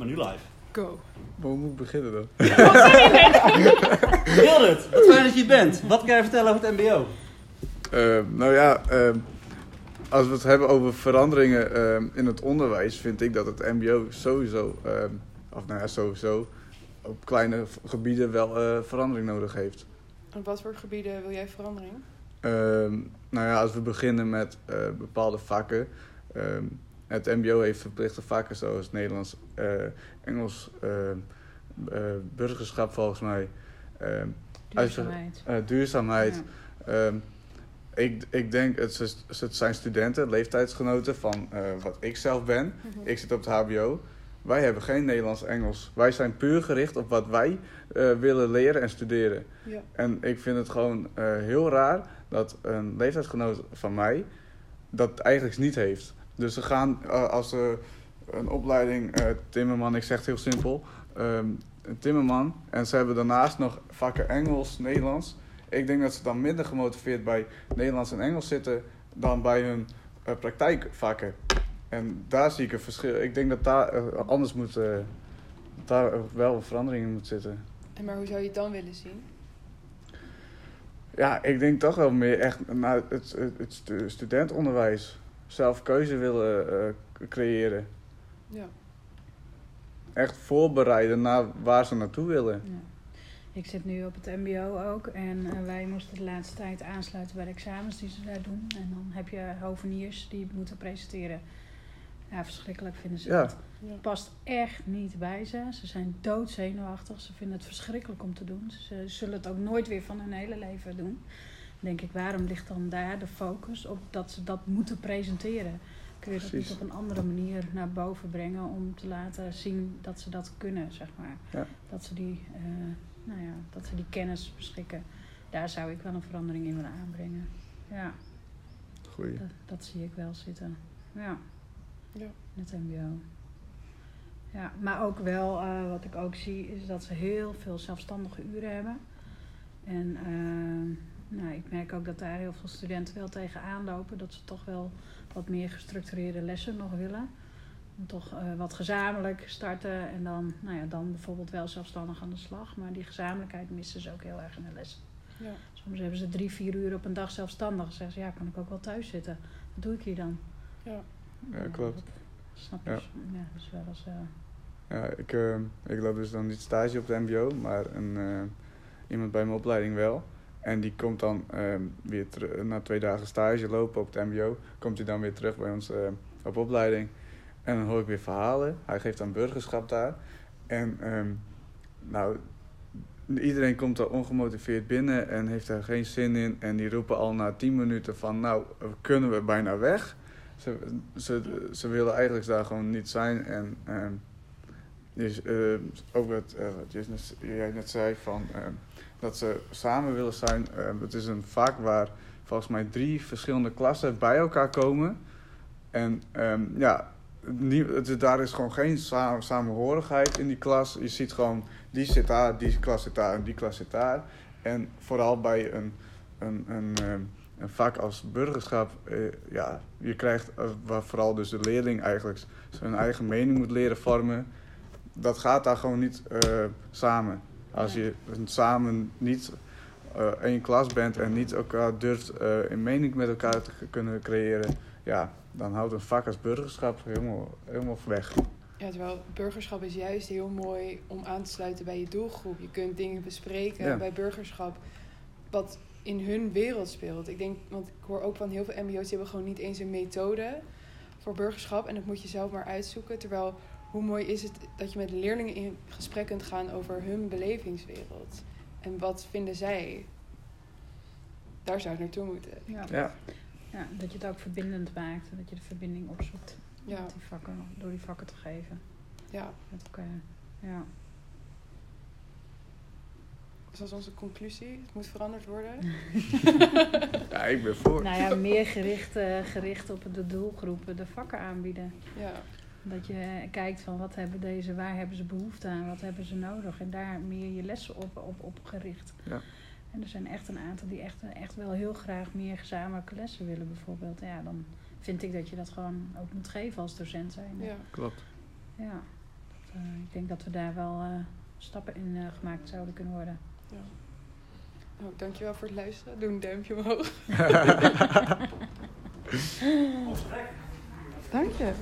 Maar nu live. Go. Hoe moet ik beginnen dan? Gildert, wat fijn dat je bent. Wat kan je vertellen over het mbo? Eh, nou ja, eh, als we het hebben over veranderingen eh, in het onderwijs, vind ik dat het MBO sowieso, of nou ja, sowieso, op kleine gebieden wel eh, verandering nodig heeft. Op wat voor gebieden wil jij verandering? Ehm, nou ja, als we beginnen met eh, bepaalde vakken. ehm, het MBO heeft verplichte vakken zoals Nederlands, eh, Engels, ehm, eh, burgerschap volgens mij. Duurzaamheid. eh, duurzaamheid. Ja. Ehm, ik, ik denk, het, zijn studenten, leeftijdsgenoten van eh, wat ik zelf ben. Ik zit op het HBO. Wij hebben geen Nederlands-Engels. Wij zijn puur gericht op wat wij eh, willen leren en studeren. Ja. En ik vind het gewoon eh, heel raar dat een leeftijdsgenoot van mij dat eigenlijk niet heeft. Dus ze gaan eh, als ze een opleiding eh, Timmerman, ik zeg het heel simpel, ehm, een Timmerman. En ze hebben daarnaast nog vakken Engels, Nederlands. Ik denk dat ze dan minder gemotiveerd bij Nederlands en Engels zitten dan bij hun eh, praktijkvakken. En daar zie ik een verschil. Ik denk dat daar anders moet, daar wel verandering in moet zitten. En maar hoe zou je het dan willen zien? Ja, ik denk toch wel meer echt naar het, het, het stu- studentonderwijs. Zelf keuze willen eh, creëren. Ja. Echt voorbereiden naar waar ze naartoe willen. Ja. Ik zit nu op het MBO ook en eh, wij moesten de laatste tijd aansluiten bij de examens die ze daar doen. En dan heb je hoveniers die moeten presenteren. Ja, verschrikkelijk vinden ze Ja. dat. ja. Past echt niet bij ze. Ze zijn doodzenuwachtig. Ze vinden het verschrikkelijk om te doen. Ze zullen het ook nooit weer van hun hele leven doen. Denk ik, waarom ligt dan daar de focus op dat ze dat moeten presenteren? Kun je dat Precies. niet op een andere manier naar boven brengen om te laten zien dat ze dat kunnen, zeg maar. Ja. Dat ze die, eh, nou ja, dat ze die kennis beschikken. Daar zou ik wel een verandering in willen aanbrengen. Ja, Goeie. dat, dat zie ik wel zitten. Ja Ja. in het mbo. Ja, maar ook wel, eh, wat ik ook zie, is dat ze heel veel zelfstandige uren hebben. En eh, nou, ik merk ook dat daar heel veel studenten wel tegen aanlopen. Dat ze toch wel wat meer gestructureerde lessen nog willen. En toch eh, wat gezamenlijk starten en dan, nou ja, dan bijvoorbeeld wel zelfstandig aan de slag. Maar die gezamenlijkheid missen ze ook heel erg in de lessen. Ja. Soms hebben ze drie, vier uur op een dag zelfstandig. Dan zeggen ze, ja, kan ik ook wel thuis zitten. Wat doe ik hier dan? Ja. Ja, klopt. dat snap je? Ja. Ja, dat is wel eens... eh, Ja, ik, eh, ik loop dus dan niet stage op de MBO, maar een, eh, iemand bij mijn opleiding wel. En die komt dan eh, weer terug, na twee dagen stage lopen op het MBO, komt hij dan weer terug bij ons eh, op opleiding. En dan hoor ik weer verhalen. Hij geeft dan burgerschap daar. En ehm, nou, iedereen komt er ongemotiveerd binnen en heeft er geen zin in. En die roepen al na tien minuten van, nou, kunnen we bijna weg? Ze, ze, ze willen eigenlijk daar gewoon niet zijn. En ehm, dus, eh, ook wat, eh, wat jij net, zei, van, ehm, dat ze samen willen zijn. Ehm, het is een vak waar volgens mij drie verschillende klassen bij elkaar komen. En ja, het, daar is gewoon geen sa- samenhorigheid in die klas. Je ziet gewoon, die zit daar, die klas zit daar en die klas zit daar. En vooral bij een, een, een, een vak als burgerschap, eh, ja, je krijgt, eh, waar vooral dus de leerling eigenlijk zijn eigen mening moet leren vormen. Dat gaat daar gewoon niet eh, samen. Als je samen niet eh, één klas bent en niet elkaar durft eh, een mening met elkaar te kunnen creëren, ja, dan houdt een vak als burgerschap helemaal, helemaal weg. Ja, terwijl burgerschap is juist heel mooi om aan te sluiten bij je doelgroep. Je kunt dingen bespreken Ja. bij burgerschap wat in hun wereld speelt. Ik denk, want ik hoor ook van heel veel mbo's, die hebben gewoon niet eens een methode voor burgerschap. En dat moet je zelf maar uitzoeken. Terwijl, hoe mooi is het dat je met leerlingen in gesprek kunt gaan over hun belevingswereld. En wat vinden zij? Daar zou het naartoe moeten. ja. Ja, Ja, dat je het ook verbindend maakt. en Dat je de verbinding opzoekt Ja, met die vakken, door die vakken te geven ja. met elkaar. Ja. Dus dat is onze conclusie. Het moet veranderd worden. ja ik ben voor. Nou ja, meer gericht, eh, gericht op de doelgroepen de vakken aanbieden. Ja, Dat je kijkt van wat hebben deze, waar hebben ze behoefte aan, wat hebben ze nodig. En daar meer je lessen op, op, op gericht. Ja. En er zijn echt een aantal die echt, echt wel heel graag meer gezamenlijke lessen willen bijvoorbeeld. Ja, dan vind ik dat je dat gewoon ook moet geven als docent zijn. ja. Klopt. Ja, eh, ik denk dat we daar wel eh, stappen in eh, gemaakt zouden kunnen worden. Ja. Nou, dankjewel voor het luisteren. Doe een duimpje omhoog. Dank je.